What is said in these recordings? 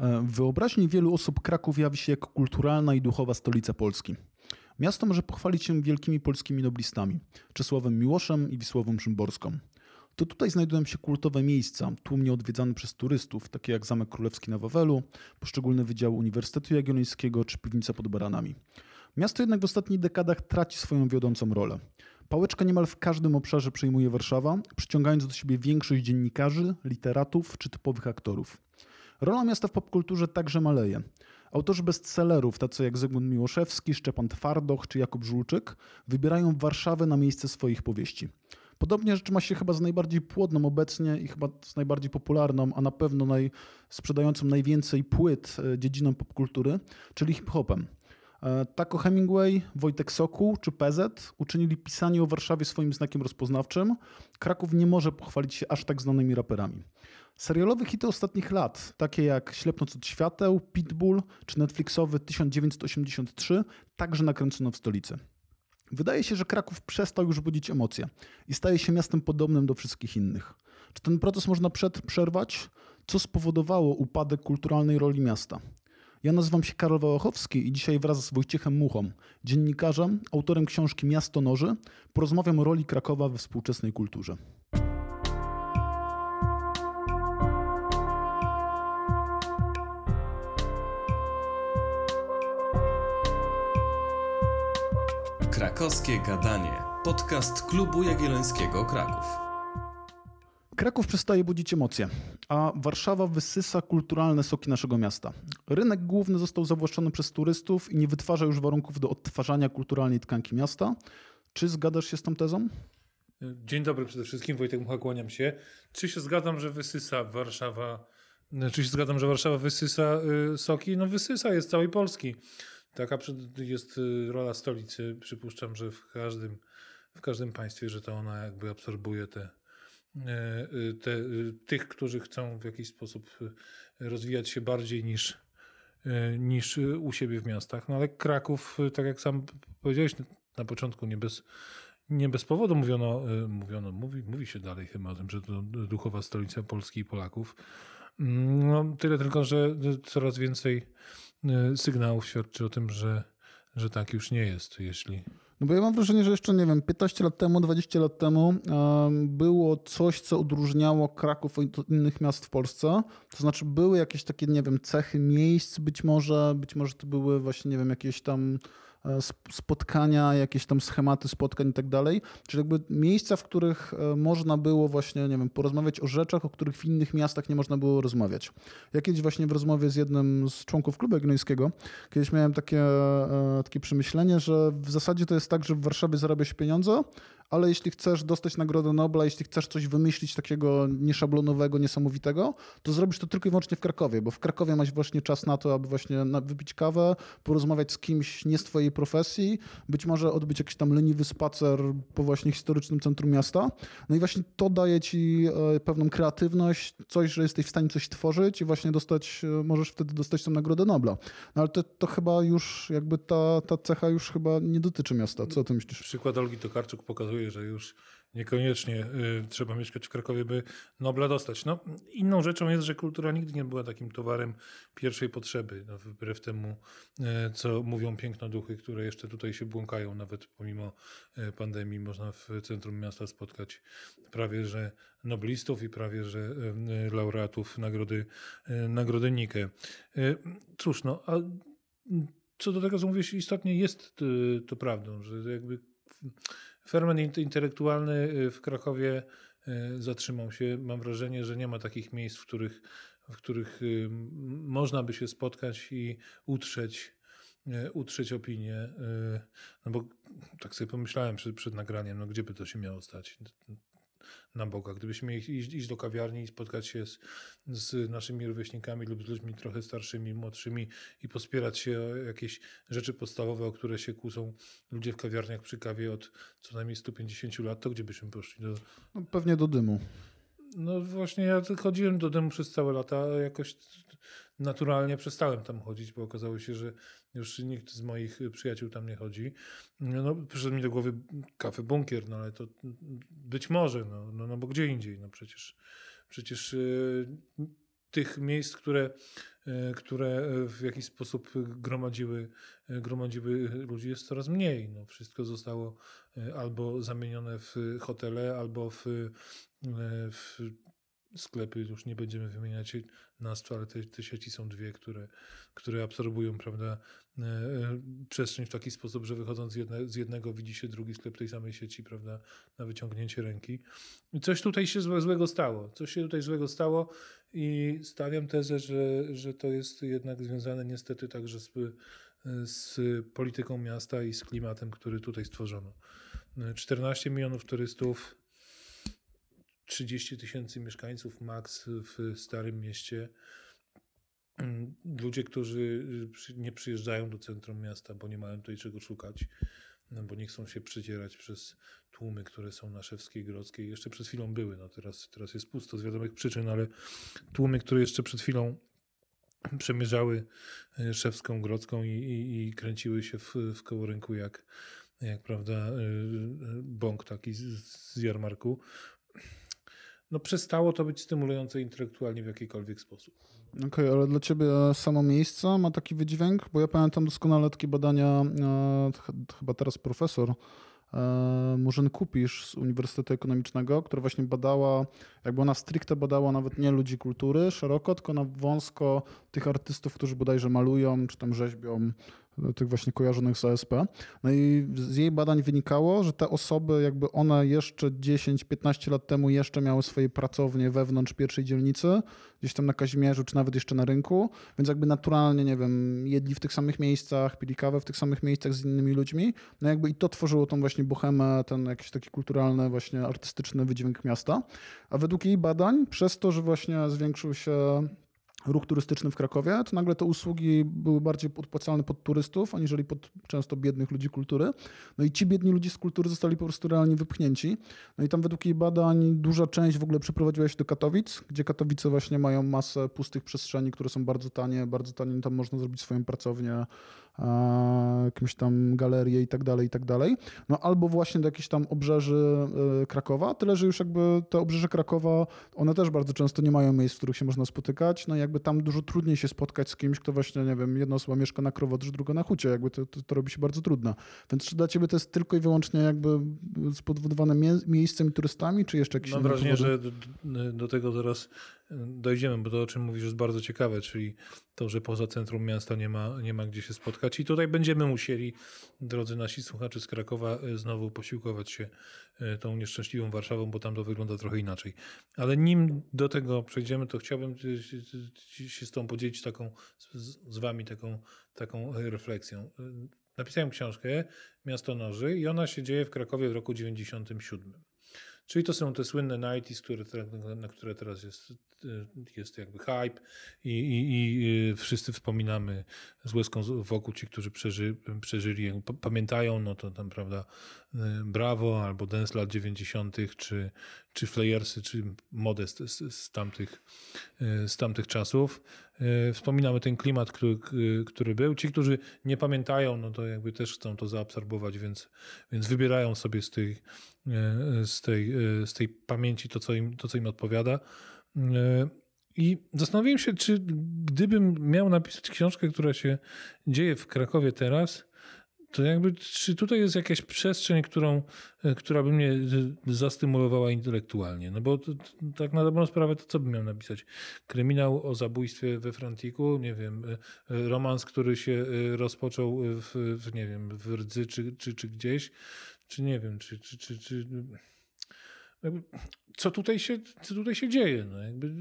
E, w wyobraźni wielu osób Kraków jawi się jako kulturalna i duchowa stolica Polski. Miasto może pochwalić się wielkimi polskimi noblistami, Czesławem Miłoszem i Wisławą Szymborską. To tutaj znajdują się kultowe miejsca, tłumnie odwiedzane przez turystów, takie jak Zamek Królewski na Wawelu, poszczególne wydziały Uniwersytetu Jagiellońskiego czy Piwnica pod Baranami. Miasto jednak w ostatnich dekadach traci swoją wiodącą rolę. Pałeczka niemal w każdym obszarze przejmuje Warszawa, przyciągając do siebie większość dziennikarzy, literatów czy typowych aktorów. Rola miasta w popkulturze także maleje. Autorzy bestsellerów, tacy jak Zygmunt Miłoszewski, Szczepan Twardoch czy Jakub Żulczyk, wybierają Warszawę na miejsce swoich powieści. Podobnie rzecz ma się chyba z najbardziej płodną obecnie i chyba z najbardziej popularną, a na pewno naj, sprzedającą najwięcej płyt e, dziedziną popkultury, czyli hip-hopem. E, Tako Hemingway, Wojtek Sokół czy PZ uczynili pisanie o Warszawie swoim znakiem rozpoznawczym. Kraków nie może pochwalić się aż tak znanymi raperami. Serialowe hity ostatnich lat, takie jak Ślepnąc od świateł, Pitbull czy Netflixowy 1983, także nakręcono w stolicy. Wydaje się, że Kraków przestał już budzić emocje i staje się miastem podobnym do wszystkich innych. Czy ten proces można przerwać? Co spowodowało upadek kulturalnej roli miasta? Ja nazywam się Karol Wałachowski i dzisiaj wraz z Wojciechem Muchą, dziennikarzem, autorem książki Miasto Noży, porozmawiam o roli Krakowa we współczesnej kulturze. Krakowskie Gadanie. Podcast Klubu Jagiellońskiego Kraków. Kraków przestaje budzić emocje, a Warszawa wysysa kulturalne soki naszego miasta. Rynek główny został zawłaszczony przez turystów i nie wytwarza już warunków do odtwarzania kulturalnej tkanki miasta. Czy zgadzasz się z tą tezą? Dzień dobry przede wszystkim, Wojtek Mucha, kłaniam się. Czy się zgadzam, że wysysa Warszawa, czy się zgadzam, że Warszawa wysysa y, soki? No wysysa, jest całej Polski. Taka jest y, rola stolicy. Przypuszczam, że w każdym, w każdym państwie, że to ona jakby absorbuje te, y, te, tych, którzy chcą w jakiś sposób rozwijać się bardziej niż, niż u siebie w miastach. No ale Kraków, tak jak sam powiedziałeś na początku, nie bez, nie bez powodu mówiono, mówiono mówi, mówi się dalej chyba o tym, że to duchowa stolica Polski i Polaków. Mm, no, tyle tylko, że coraz więcej Y, sygnałów świadczy o tym, że, że tak już nie jest, jeśli... No bo ja mam wrażenie, że jeszcze, nie wiem, 15 lat temu, 20 lat temu było coś, co odróżniało Kraków od innych miast w Polsce. To znaczy były jakieś takie, nie wiem, cechy miejsc być może, być może to były właśnie, nie wiem, jakieś tam E, spotkania, jakieś tam schematy spotkań i tak dalej. Czyli jakby miejsca, w których e, można było właśnie, nie wiem, porozmawiać o rzeczach, o których w innych miastach nie można było rozmawiać. Ja kiedyś właśnie w rozmowie z jednym z członków klubu jagiellońskiego, kiedyś miałem takie, e, takie przemyślenie, że w zasadzie to jest tak, że w Warszawie zarabia się pieniądze, ale jeśli chcesz dostać Nagrodę Nobla, jeśli chcesz coś wymyślić takiego nieszablonowego, niesamowitego, to zrobisz to tylko i wyłącznie w Krakowie, bo w Krakowie masz właśnie czas na to, aby właśnie wypić kawę, porozmawiać z kimś nie z twojej profesji, być może odbyć jakiś tam leniwy spacer po właśnie historycznym centrum miasta. No i właśnie to daje ci e, pewną kreatywność, coś, że jesteś w stanie coś tworzyć i właśnie dostać, e, możesz wtedy dostać tą Nagrodę Nobla. No ale to, to chyba już jakby ta, ta cecha już chyba nie dotyczy miasta. Co ty myślisz? Przykład Olgi Tokarczuk pokazuje że już niekoniecznie y, trzeba mieszkać w Krakowie, by Nobla dostać. No, inną rzeczą jest, że kultura nigdy nie była takim towarem pierwszej potrzeby, no, wbrew temu, y, co mówią pięknoduchy, które jeszcze tutaj się błąkają, nawet pomimo y, pandemii można w centrum miasta spotkać prawie że noblistów i prawie że laureatów nagrody, nagrody Nike. Cóż, no, a co do tego, co mówisz, istotnie jest to prawdą, że jakby Ferment intelektualny y, w Krakowie y, zatrzymał się. Mam wrażenie, że nie ma takich miejsc, w których, w których y, można by się spotkać i utrzeć, utrzeć opinię. No bo tak sobie pomyślałem przed, przed nagraniem, no gdzie by to się miało stać? Na Boga. Gdybyśmy mieli iść, iść, do kawiarni i spotkać się z, z, naszymi rówieśnikami lub z ludźmi trochę starszymi, młodszymi i pospierać się o jakieś rzeczy podstawowe, o które się kłócą ludzie w kawiarniach przy kawie od co najmniej 150 lat, to gdzie byśmy poszli? Do... No, pewnie do dymu. No właśnie, ja chodziłem do domu przez całe lata, jakoś naturalnie przestałem tam chodzić, bo okazało się, że już nikt z moich przyjaciół tam nie chodzi. No, przyszedł mi do głowy kafe bunkier, no ale to być może, no, no, no bo gdzie indziej, no przecież, przecież yy, tych miejsc, które, e, które w jakiś sposób gromadziły, gromadziły ludzi jest coraz mniej. No, wszystko zostało albo zamienione w hotele, albo w, w sklepy, już nie będziemy wymieniać nazw, ale te, te sieci są dwie, które, które absorbują prawda, e, e, przestrzeń w taki sposób, że wychodząc z, jedne, z jednego widzi się drugi sklep tej samej sieci prawda, na wyciągnięcie ręki. Coś tutaj się złe, złego stało. Coś się tutaj złego stało i stawiam tezę, że, że to jest jednak związane niestety także z, z polityką miasta i z klimatem, który tutaj stworzono. 14 milionów turystów, 30 tysięcy mieszkańców max w Starym Mieście. Mm, ludzie, którzy nie przyjeżdżają do centrum miasta, bo nie mają tutaj czego szukać, no bo nie chcą się przedzierać przez tłumy, które są na Szewskiej Grodzkiej. Jeszcze przed chwilą były, no teraz, teraz jest pusto z wiadomych przyczyn, ale tłumy, które jeszcze przed chwilą przemierzały e, Szewską Grodzką i, i, i kręciły się w, w koło rynku jak, jak prawda, e, bąk taki z, z jarmarku, no przestało to być stymulujące intelektualnie w jakikolwiek sposób. Okej, okay, ale dla ciebie samo miejsce ma taki wydźwięk? Bo ja pamiętam doskonale takie badania, e, chyba teraz profesor e, Murzyn Kupisz z Uniwersytetu Ekonomicznego, która właśnie badała, jakby ona stricte badała nawet nie ludzi kultury szeroko, tylko na wąsko tych artystów, którzy bodajże malują, czy tam rzeźbią, tych właśnie kojarzonych z ASP. No i z jej badań wynikało, że te osoby, jakby one jeszcze 10-15 lat temu jeszcze miały swoje pracownie wewnątrz pierwszej dzielnicy, gdzieś tam na Kazimierzu, czy nawet jeszcze na rynku, więc jakby naturalnie, nie wiem, jedli w tych samych miejscach, pili kawę w tych samych miejscach z innymi ludźmi, no jakby i to tworzyło tą właśnie bohemę, ten jakiś taki kulturalny, właśnie artystyczny wydźwięk miasta. A według jej badań, przez to, że właśnie zwiększył się ruch turystyczny w Krakowie, to nagle te usługi były bardziej podpłacalne pod turystów, aniżeli pod często biednych ludzi kultury. No i ci biedni ludzie z kultury zostali po prostu realnie wypchnięci. No i tam według jej badań duża część w ogóle przeprowadziła się do Katowic, gdzie Katowice właśnie mają masę pustych przestrzeni, które są bardzo tanie, bardzo tanie, tam można zrobić swoją pracownię, jakąś tam galerię i tak dalej, i tak dalej. No albo właśnie do jakichś tam obrzeży e, Krakowa, tyle, że już jakby te obrzeże Krakowa, one też bardzo często nie mają miejsc, w których się można spotykać, no i jakby tam dużo trudniej się spotkać z kimś, kto właśnie, nie wiem, jedna osoba mieszka na Krowodrze, druga na Hucie, jakby to, to, to, robi się bardzo trudno. Więc czy dla ciebie to jest tylko i wyłącznie jakby spowodowane mie miejscem i turystami, czy jeszcze jakieś Mam wrażenie, że do, do tego zaraz dojdziemy, bo to o czym mówisz jest bardzo ciekawe, czyli to, że poza centrum miasta nie ma, nie ma gdzie się spotkać. I tutaj będziemy musieli, drodzy nasi słuchacze z Krakowa, e, znowu posiłkować się e, tą nieszczęśliwą Warszawą, bo tam to wygląda trochę inaczej. Ale nim do tego przejdziemy, to chciałbym się z tą podzielić taką, z wami taką, taką refleksją. E, napisałem książkę Miasto Noży i ona się dzieje w Krakowie w roku 97. Czyli to są te słynne 90 które, na które teraz jest, jest jakby hype i, i, i wszyscy wspominamy z łezką wokół ci, którzy przeży, przeżyli, pamiętają, no to tam, prawda, Brawo albo Dance lat 90., czy, czy Flayersy, czy Modest z, z, tamtych, z tamtych czasów. Wspominamy ten klimat, który, który był. Ci, którzy nie pamiętają, no to jakby też chcą to zaabsorbować, więc, więc wybierają sobie z tej, z tej, z tej pamięci to co, im, to, co im odpowiada. I zastanowiłem się, czy gdybym miał napisać książkę, która się dzieje w Krakowie teraz, to jakby, czy tutaj jest jakaś przestrzeń, którą, która by mnie zastymulowała intelektualnie? No bo to, to, tak na dobrą sprawę, to co bym miał napisać? Kryminał o zabójstwie we Frantiku, nie wiem, romans, który się rozpoczął w, w nie wiem, w Rdzy czy, czy, czy gdzieś, czy nie wiem, czy, czy, czy, czy co tutaj się, co tutaj się dzieje. No jakby...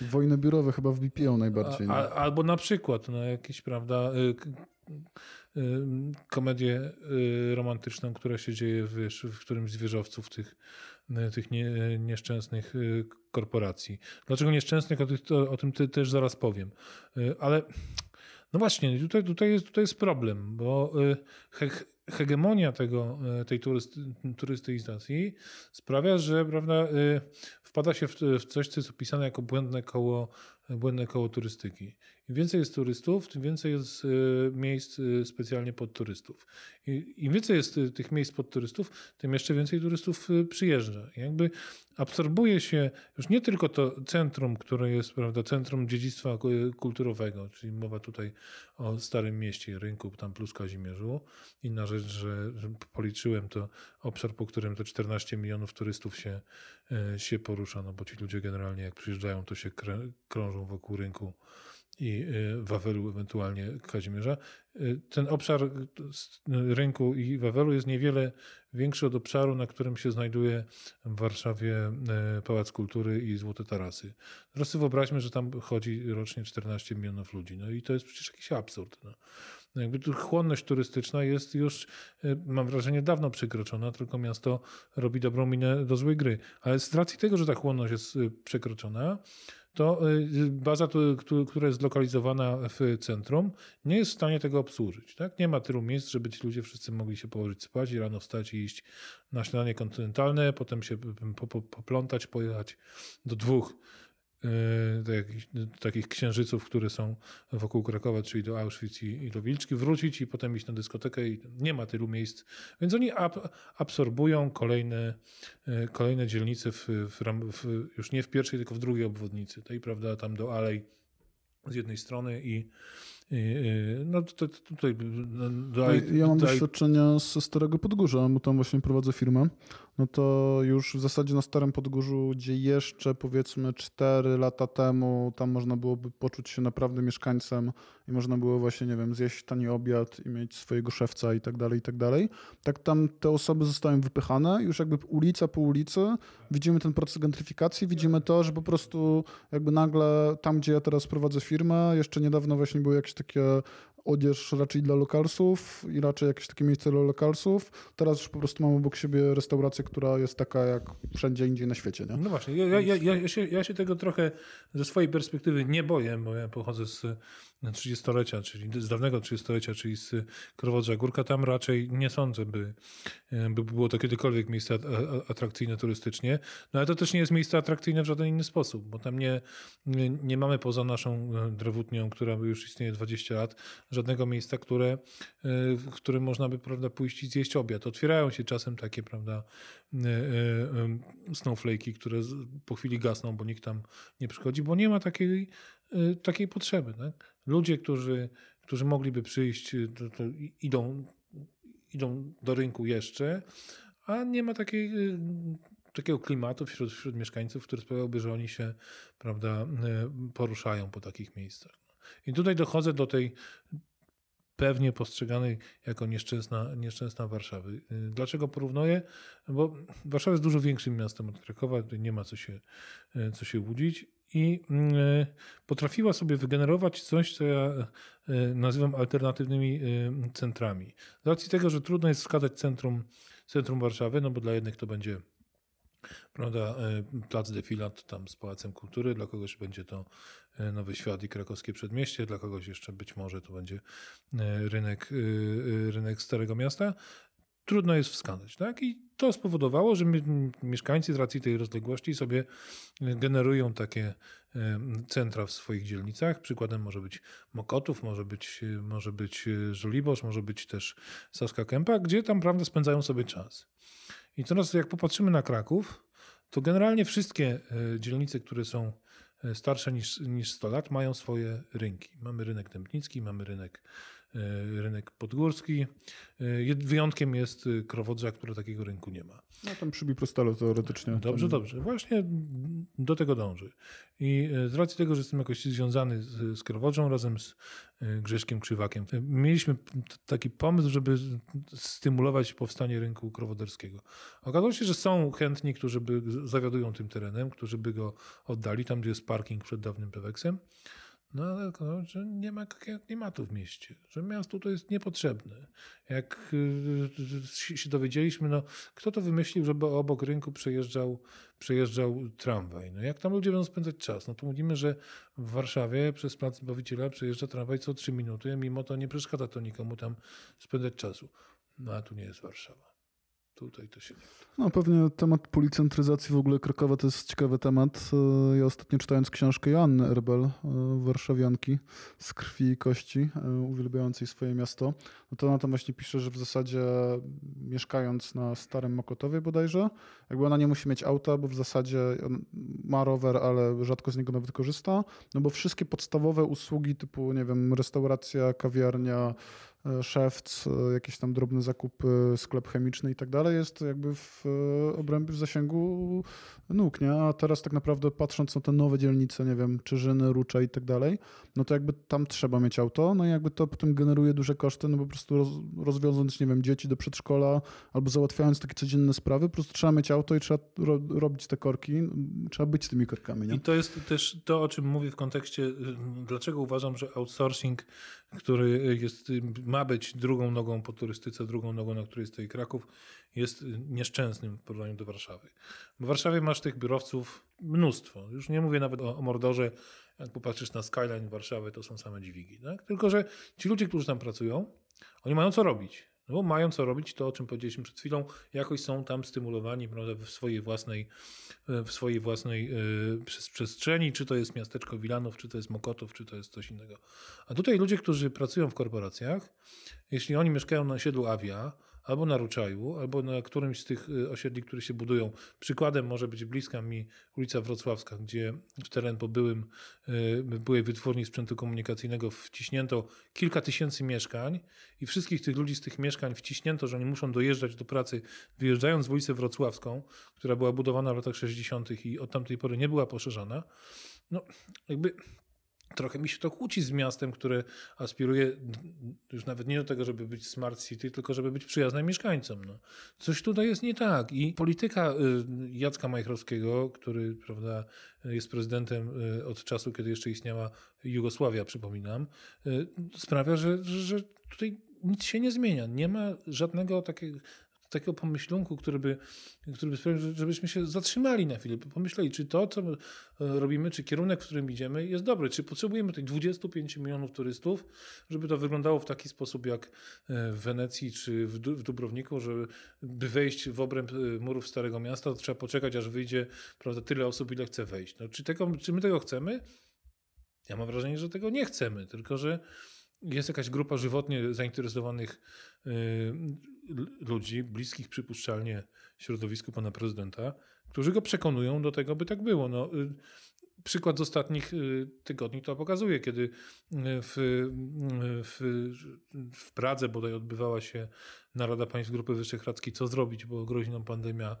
Wojny biurowe chyba wbipiją najbardziej. A, albo na przykład no, jakieś, prawda, komedię y, romantyczną, która się dzieje wiesz, w którymś z wieżowców tych, tych nie, nieszczęsnych korporacji. Dlaczego nieszczęsnych, o, tych, o, tym też zaraz powiem. Ale no właśnie, tutaj, tutaj, jest, tutaj jest problem, bo hegemonia tego, tej turysty, turystyzacji sprawia, że prawda, wpada się w, w coś, co jest opisane jako błędne koło, błędne koło turystyki. Im więcej jest turystów, tym więcej jest e, miejsc specjalnie pod turystów. I, Im więcej jest tych miejsc pod turystów, tym jeszcze więcej turystów przyjeżdża. I jakby absorbuje się już nie tylko to centrum, które jest prawda, centrum dziedzictwa kulturowego, czyli mowa tutaj o Starym Mieście, rynku tam plus Kazimierzu. Inna rzecz, że, policzyłem to obszar, po którym to 14 milionów turystów się, e, się porusza, no bo ci ludzie generalnie jak przyjeżdżają, to się krążą wokół rynku i e, Wawelu, ewentualnie Kazimierza. E, ten obszar rynku i Wawelu jest niewiele większy od obszaru, na którym się znajduje w Warszawie Pałac Kultury i Złote Tarasy. Teraz sobie wyobraźmy, że tam chodzi rocznie 14 milionów ludzi. No i to jest przecież jakiś absurd. No. Jakby tu chłonność turystyczna jest już, y, mam wrażenie, dawno przekroczona, tylko miasto robi dobrą minę do złej gry. Ale z racji tego, że ta chłonność jest y, przekroczona, to y, baza, która jest zlokalizowana w centrum, nie jest w stanie tego obsłużyć. Tak? Nie ma tylu miejsc, żeby ci ludzie wszyscy mogli się położyć spać i rano wstać i iść na śniadanie kontynentalne, potem się poplątać, pojechać do dwóch takich, takich księżyców, które są wokół Krakowa, czyli do Auschwitz i, i do Wilczki, wrócić i potem iść na dyskotekę i nie ma tylu miejsc. Więc oni ab, absorbują kolejne, e, kolejne dzielnice w, w, w, już nie w pierwszej, tylko w drugiej obwodnicy. Tej, prawda, tam do Alej z jednej strony i no to, tutaj... No, ja mam doświadczenia ze Starego Podgórza, bo tam właśnie prowadzę firmę. No to już w zasadzie na Starym Podgórzu, gdzie jeszcze powiedzmy 4 lata temu tam można byłoby poczuć się naprawdę mieszkańcem i można było właśnie, nie wiem, zjeść tani obiad i mieć swojego szewca i tak dalej, i tak dalej. Tak tam te osoby zostają wypychane, już jakby ulica po ulicy widzimy ten proces gentryfikacji, widzimy to, że po prostu jakby nagle tam, gdzie ja teraz prowadzę firmę, jeszcze niedawno właśnie były jakieś takie odzież raczej dla lokalsów i raczej jakieś takie miejsce dla lokalsów. Teraz już po prostu mamy obok siebie restaurację, która jest taka jak wszędzie indziej na świecie. Nie? No właśnie, ja, ja, ja, ja, się, ja się tego trochę ze swojej perspektywy nie boję, bo ja pochodzę z 30-lecia, czyli z dawnego 30-lecia, czyli z Krowodrza Górka. Tam raczej nie sądzę, by, by było to kiedykolwiek miejsce atrakcyjne turystycznie. No ale to też nie jest miejsce atrakcyjne w żaden inny sposób, bo tam nie, nie, nie mamy poza naszą drewutnią, która już istnieje 20 lat, żadnego miejsca, które, w którym można by prawda, pójść i zjeść obiad. Otwierają się czasem takie prawda, snowflake'i, które po chwili gasną, bo nikt tam nie przychodzi, bo nie ma takiej, takiej potrzeby. Tak? Ludzie, którzy, którzy mogliby przyjść, to, to idą, idą do rynku jeszcze, a nie ma takiej takiego klimatu wśród, wśród mieszkańców, który sprawiałby, że oni się prawda, poruszają po takich miejscach. I tutaj dochodzę do tej pewnie postrzeganej jako nieszczęsna, nieszczęsna Warszawy. Dlaczego porównuję? Bo Warszawa jest dużo większym miastem od Krakowa, nie ma co się, co się łudzić i potrafiła sobie wygenerować coś, co ja nazywam alternatywnymi centrami. Z racji tego, że trudno jest wskazać centrum, centrum Warszawy, no bo dla jednych to będzie prawda, plac defilat tam z Pałacem Kultury, dla kogoś będzie to Nowy Świat i krakowskie przedmieście, dla kogoś jeszcze być może to będzie rynek, rynek Starego Miasta. Trudno jest wskazać, tak? I to spowodowało, że mieszkańcy z racji tej rozległości sobie generują takie centra w swoich dzielnicach. Przykładem może być Mokotów, może być, może być Żoliborz, może być też Saska Kępa, gdzie tam prawda spędzają sobie czas. I teraz jak popatrzymy na Kraków, to generalnie wszystkie dzielnice, które są E, starsze niż, niż 100 lat, mają swoje rynki. Mamy rynek Dębnicki, mamy rynek, e, rynek podgórski. E, wyjątkiem jest Krowodrza, który takiego rynku nie ma. No tam przy Biprostalo teoretycznie. Dobrze, dobrze. Właśnie do tego dąży. I z racji tego, że jestem jakoś związany z, z Krowodrzą razem z Grzeszkiem Krzywakiem, mieliśmy taki pomysł, żeby stymulować powstanie rynku krowoderskiego. Okazało się, że są chętni, którzy by zawiadują tym terenem, którzy by go oddali tam, gdzie jest parking przed dawnym Peweksem. No ale że nie ma klimatu w mieście, że miasto to jest niepotrzebne. Jak y, się dowiedzieliśmy, no kto to wymyślił, żeby obok rynku przejeżdżał, przejeżdżał tramwaj? No jak tam ludzie będą spędzać czas? No to mówimy, że w Warszawie przez Plac Bawiciela przejeżdża tramwaj co trzy minuty, mimo to nie przeszkadza to nikomu tam spędzać czasu. No a tu nie jest Warszawa. Tutaj to się No pewnie temat policentryzacji w ogóle Krakowa to jest ciekawy temat. E, Ja ostatnio czytając książkę Joanny Erbel, e, warszawianki z krwi i kości, e, uwielbiającej swoje miasto, no to ona tam właśnie pisze, że w zasadzie mieszkając na Starym Mokotowie bodajże, jakby ona nie musi mieć auta, bo w zasadzie on ma rower, ale rzadko z niego nawet korzysta, no bo wszystkie podstawowe usługi typu, nie wiem, restauracja, kawiarnia, e, szewc, e, jakieś tam drobne zakupy, sklep chemiczny i tak dalej jest jakby w e, obrębie, w zasięgu nóg, nie? A teraz tak naprawdę patrząc na te nowe dzielnice, nie wiem, Czyżyny, Rucza i tak dalej, no to jakby tam trzeba mieć auto, no i jakby to potem generuje duże koszty, no po prostu roz, rozwiązując, nie wiem, dzieci do przedszkola albo załatwiając takie codzienne sprawy, po prostu trzeba mieć auto i trzeba ro, robić te korki, trzeba być tymi korkami, nie? I to jest też to, o czym mówię w kontekście, y, dlaczego uważam, że outsourcing, który jest, ma być drugą nogą po turystyce, drugą nogą, na której stoi Kraków, jest nieszczęsnym w porównaniu do Warszawy. W Warszawie masz tych biurowców mnóstwo. Już nie mówię nawet o, o Mordorze. Jak popatrzysz na skyline Warszawy, to są same dźwigi. Tak? Tylko, że ci ludzie, którzy tam pracują, oni mają co robić. No bo mają co robić, to o czym powiedzieliśmy przed chwilą, jakoś są tam stymulowani prawda, w swojej własnej, w swojej własnej yy, przestrzeni, czy to jest miasteczko Wilanów, czy to jest Mokotów, czy to jest coś innego. A tutaj ludzie, którzy pracują w korporacjach, jeśli oni mieszkają na osiedlu Avia, albo na Ruczaju, albo na którymś z tych y, osiedli, które się budują. Przykładem może być bliska mi ulica Wrocławska, gdzie w teren po byłym, y, byłej wytwórni sprzętu komunikacyjnego wciśnięto kilka tysięcy mieszkań i wszystkich tych ludzi z tych mieszkań wciśnięto, że oni muszą dojeżdżać do pracy, wyjeżdżając w ulicę Wrocławską, która była budowana w latach 60. i od tamtej pory nie była poszerzana. No, jakby trochę mi się to kłóci z miastem, które aspiruje już nawet nie do tego, żeby być smart city, tylko żeby być przyjazne mieszkańcom. No. Coś tutaj jest nie tak. I polityka y, Jacka Majchrowskiego, który prawda, jest prezydentem y, od czasu, kiedy jeszcze istniała Jugosławia, przypominam, y, sprawia, że, że tutaj nic się nie zmienia. Nie ma żadnego takiego takiego pomyślunku, który by, który by sprawił, żebyśmy się zatrzymali na chwilę, pomyśleli, czy to, co robimy, czy kierunek, w którym idziemy, jest dobry, czy potrzebujemy tych 25 milionów turystów, żeby to wyglądało w taki sposób jak w Wenecji czy w, Dubrowniku, żeby by wejść w obręb murów Starego Miasta, to trzeba poczekać, aż wyjdzie prawda, tyle osób, ile chce wejść. No, czy, tego, czy my tego chcemy? Ja mam wrażenie, że tego nie chcemy, tylko że jest jakaś grupa żywotnie zainteresowanych ludzi, bliskich przypuszczalnie środowisku pana prezydenta, którzy go przekonują do tego, by tak było. No, przykład z ostatnich tygodni to pokazuje, kiedy w, w, w Pradze bodaj odbywała się Narada Państw Grupy Wyszehradzkiej, co zrobić, bo grozi nam pandemia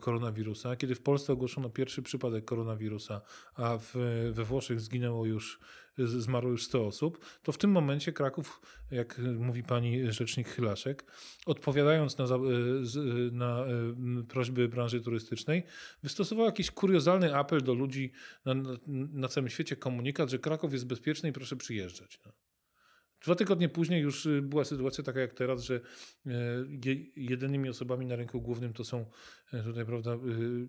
koronawirusa. Kiedy w Polsce ogłoszono pierwszy przypadek koronawirusa, a w, we Włoszech zginęło już zmarło już 100 osób, to w tym momencie Kraków, jak mówi pani rzecznik Chylaszek, odpowiadając na, na prośby branży turystycznej, wystosował jakiś kuriozalny apel do ludzi na, na całym świecie, komunikat, że Kraków jest bezpieczny i proszę przyjeżdżać. No. Dwa tygodnie później już była sytuacja taka jak teraz, że jedynymi osobami na rynku głównym to są tutaj, prawda,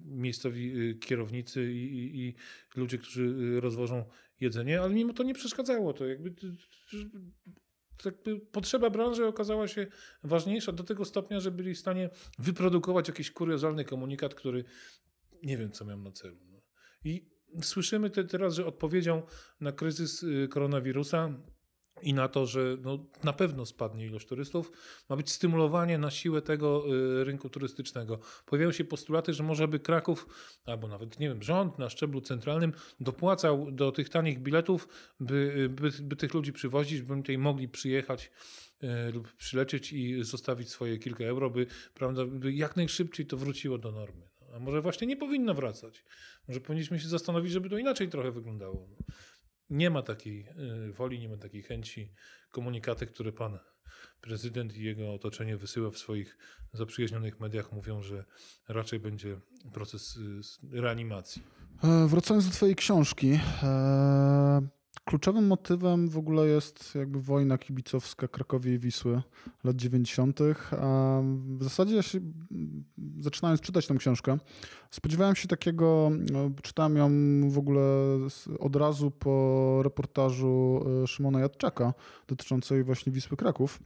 miejscowi kierownicy i, i, i ludzie, którzy rozwożą jedzenie, ale mimo to nie przeszkadzało. To jakby, jakby potrzeba branży okazała się ważniejsza do tego stopnia, że byli w stanie wyprodukować jakiś kuriozalny komunikat, który nie wiem, co miał na celu. No. I słyszymy te, teraz, że odpowiedzią na kryzys koronawirusa i na to, że no, na pewno spadnie ilość turystów, ma być stymulowanie na siłę tego y, rynku turystycznego. Pojawiają się postulaty, że może by Kraków, albo nawet, nie wiem, rząd na szczeblu centralnym dopłacał do tych tanich biletów, by, by, by tych ludzi przywozić, by tutaj mogli przyjechać y, lub przylecieć i zostawić swoje kilka euro, by, prawda, by jak najszybciej to wróciło do normy. A może właśnie nie powinno wracać. Może powinniśmy się zastanowić, żeby to inaczej trochę wyglądało nie ma takiej woli, nie ma takiej chęci. Komunikaty, które pan prezydent i jego otoczenie wysyła w swoich zaprzyjaźnionych mediach, mówią, że raczej będzie proces reanimacji. E, wracając do Twojej książki. E, kluczowym motywem w ogóle jest jakby wojna kibicowska Krakowie i Wisły lat 90. A w zasadzie zaczynając czytać tę książkę, spodziewałem się takiego, no, czytałem ją w ogóle od razu po reportażu Szymona Jadczaka dotyczącej właśnie Wisły Kraków.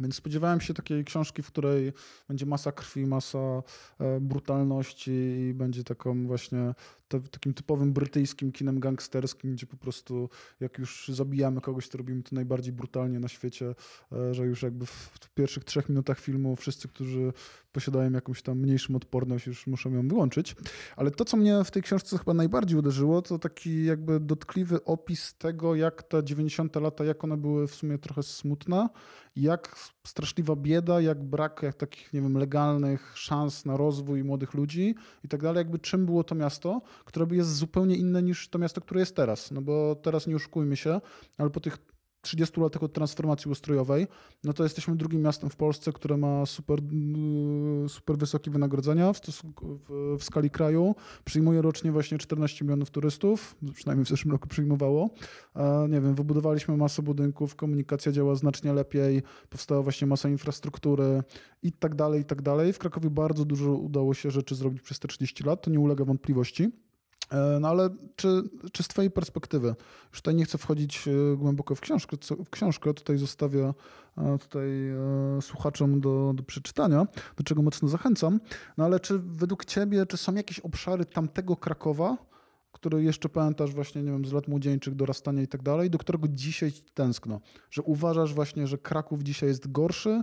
Więc spodziewałem się takiej książki, w której będzie masa krwi, masa e, brutalności i będzie taką właśnie takim typowym brytyjskim kinem gangsterskim, gdzie po prostu jak już zabijamy kogoś, to robimy to najbardziej brutalnie na świecie, e, że już jakby w, w pierwszych trzech minutach filmu wszyscy, którzy posiadają jakąś tam mniejszą odporność, już muszą ją wyłączyć. Ale to, co mnie w tej książce chyba najbardziej uderzyło, to taki jakby dotkliwy opis tego, jak te 90. lata, jak one były w sumie trochę smutne, jak straszliwa bieda, jak brak jak takich, nie wiem, legalnych szans na rozwój młodych ludzi i tak dalej, jakby czym było to miasto, które jest zupełnie inne niż to miasto, które jest teraz. No bo teraz nie oszukujmy się, ale po tych 30 latach od transformacji ustrojowej, no to jesteśmy drugim miastem w Polsce, które ma super, mm, super wysokie wynagrodzenia w, w, skali kraju. Przyjmuje rocznie właśnie 14 milionów turystów, przynajmniej w zeszłym roku przyjmowało. Nie wiem, wybudowaliśmy masę budynków, komunikacja działa znacznie lepiej, powstała właśnie masa infrastruktury i tak dalej, i tak dalej. W Krakowie bardzo dużo udało się rzeczy zrobić przez te 30 lat, to nie ulega wątpliwości. E, no ale czy, czy z Twojej perspektywy, już tutaj nie chcę wchodzić e, głęboko w książkę, w książkę tutaj zostawię e, tutaj słuchaczom do, do przeczytania, do czego mocno zachęcam, no ale czy według Ciebie, czy są jakieś obszary tamtego Krakowa, który jeszcze pamiętasz właśnie, nie wiem, z lat młodzieńczych, dorastania i tak dalej, do którego dzisiaj tęskno, że uważasz właśnie, że Kraków dzisiaj jest gorszy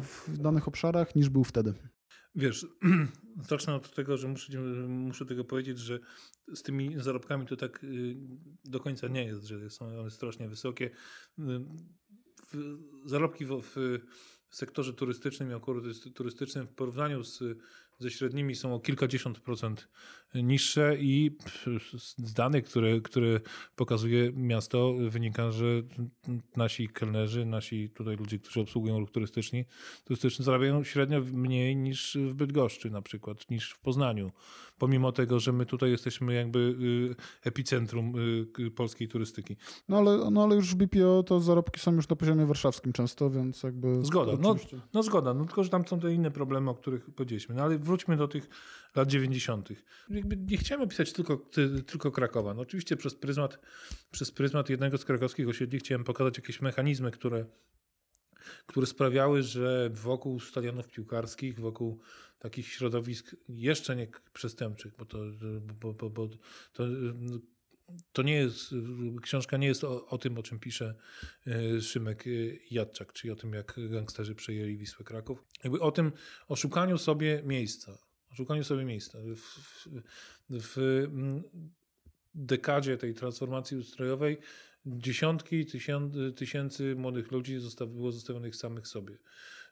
w danych obszarach niż był wtedy? Wiesz, zacznę od tego, że muszę, muszę tego powiedzieć, że z tymi zarobkami to tak y, do końca nie jest, że są one strasznie wysokie. Y, zarobki w, w sektorze turystycznym i około turystycznym w porównaniu z ze średnimi są o kilkadziesiąt procent niższe i z danych, które, które pokazuje miasto, wynika, że nasi kelnerzy, nasi tutaj ludzie, którzy obsługują ruch turystyczny, turystyczny zarabiają średnio mniej niż w Bydgoszczy na przykład, niż w Poznaniu. Pomimo tego, że my tutaj jesteśmy jakby y, epicentrum y, polskiej turystyki. No ale, no ale już w BPO to zarobki są już na poziomie warszawskim często, więc jakby... Zgoda, no, no zgoda, no tylko, że tam są te inne problemy, o których powiedzieliśmy. No ale wróćmy do tych lat 90. Jakby nie chciałem opisać tylko, tylko Krakowa. No oczywiście przez pryzmat, przez pryzmat jednego z krakowskich osiedli chciałem pokazać jakieś mechanizmy, które, które sprawiały, że wokół stadionów piłkarskich, wokół takich środowisk jeszcze nie przestępczych, bo to, bo, bo, bo to to nie jest, książka nie jest o, o, tym, o czym pisze e, Szymek e, Jadczak, czyli o tym, jak gangsterzy przejęli Wisłę Kraków. Jakby o tym, o szukaniu sobie miejsca. Szukaniu sobie miejsca. W, w, w mm, dekadzie tej transformacji ustrojowej dziesiątki tysięcy młodych ludzi było zostawionych samych sobie.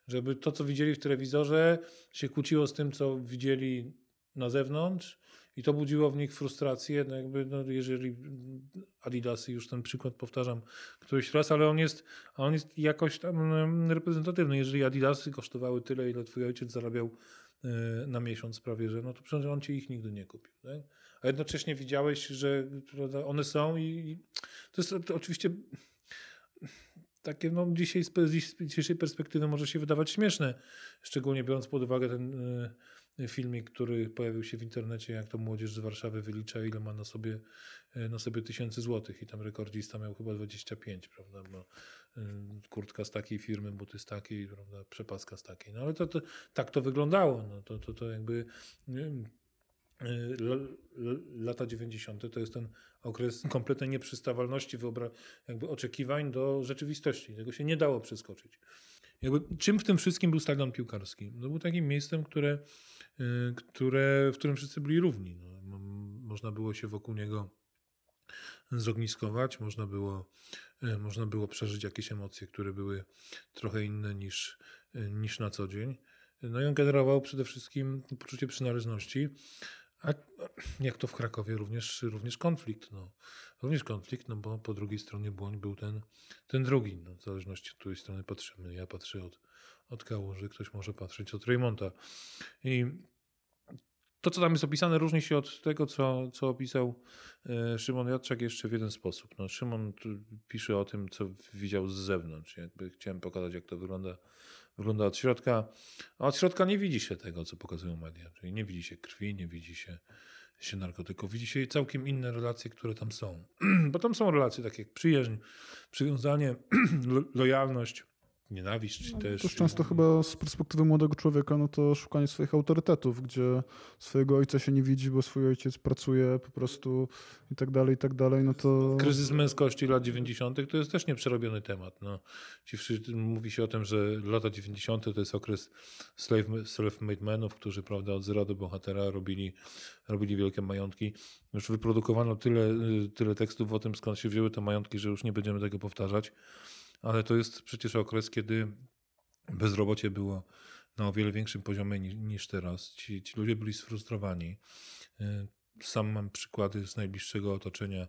Żeby to, co widzieli w telewizorze, się kłóciło z tym, co widzieli na zewnątrz i to budziło w nich frustrację, no jakby, no jeżeli Adidasy, już ten przykład powtarzam któryś raz, ale on jest, on jest jakoś tam reprezentatywny. Jeżeli Adidasy kosztowały tyle, ile twój ojciec zarabiał na miesiąc prawie, że no to przecież on ci ich nigdy nie kupił. Tak? A jednocześnie widziałeś, że one są i to jest to oczywiście takie no, dzisiaj z dzisiejszej perspektywy może się wydawać śmieszne, szczególnie biorąc pod uwagę ten e, filmik, który pojawił się w internecie, jak to młodzież z Warszawy wylicza, ile ma na sobie, e, na sobie tysięcy złotych i tam rekordzista miał chyba 25, prawda, bo e, kurtka z takiej firmy, buty z takiej, prawda, przepaska z takiej. No ale to, to tak to wyglądało, no to, to, to jakby e, lata 90. to jest ten okres kompletnej nieprzystawalności jakby oczekiwań do rzeczywistości. Tego się nie dało przeskoczyć. Jakby, czym w tym wszystkim był stadion piłkarski? No, był takim miejscem, które Y, które, w którym wszyscy byli równi. No, można było się wokół niego zogniskować, można było, y, można było przeżyć jakieś emocje, które były trochę inne niż, y, niż na co dzień. No i on generował przede wszystkim poczucie przynależności, a jak to w Krakowie również, również konflikt. No. Również konflikt, no bo po drugiej stronie błoń był ten, ten drugi, no, w zależności od której strony patrzymy. Ja patrzę od, od Kałuży, ktoś może patrzeć od Reymonta. I to, co tam jest opisane, różni się od tego, co, co opisał e, Szymon Jadczak jeszcze w jeden sposób. No, Szymon pisze o tym, co widział z zewnątrz. Jakby chciałem pokazać, jak to wygląda, wygląda od środka. A od środka nie widzi się tego, co pokazują media. Czyli nie widzi się krwi, nie widzi się, się narkotyków. Widzi się całkiem inne relacje, które tam są. Bo tam są relacje takie jak przyjaźń, przywiązanie, lojalność nienawiść, No, też... też często chyba z perspektywy młodego człowieka, no to szukanie swoich autorytetów, gdzie swojego ojca się nie widzi, bo swój ojciec pracuje po prostu i tak dalej, i tak dalej, no to... Kryzys męskości lat 90. to jest też nieprzerobiony temat. No, ci wszyscy, mówi się o tym, że lata 90. to jest okres self-made menów, którzy prawda, od zera do bohatera robili, robili wielkie majątki. Już wyprodukowano tyle, tyle tekstów o tym, skąd się wzięły te majątki, że już nie będziemy tego powtarzać. Ale to jest przecież okres, kiedy bezrobocie było na o wiele większym poziomie niż, niż teraz. Ci, ci ludzie byli sfrustrowani. Y, Sam mam przykłady z najbliższego otoczenia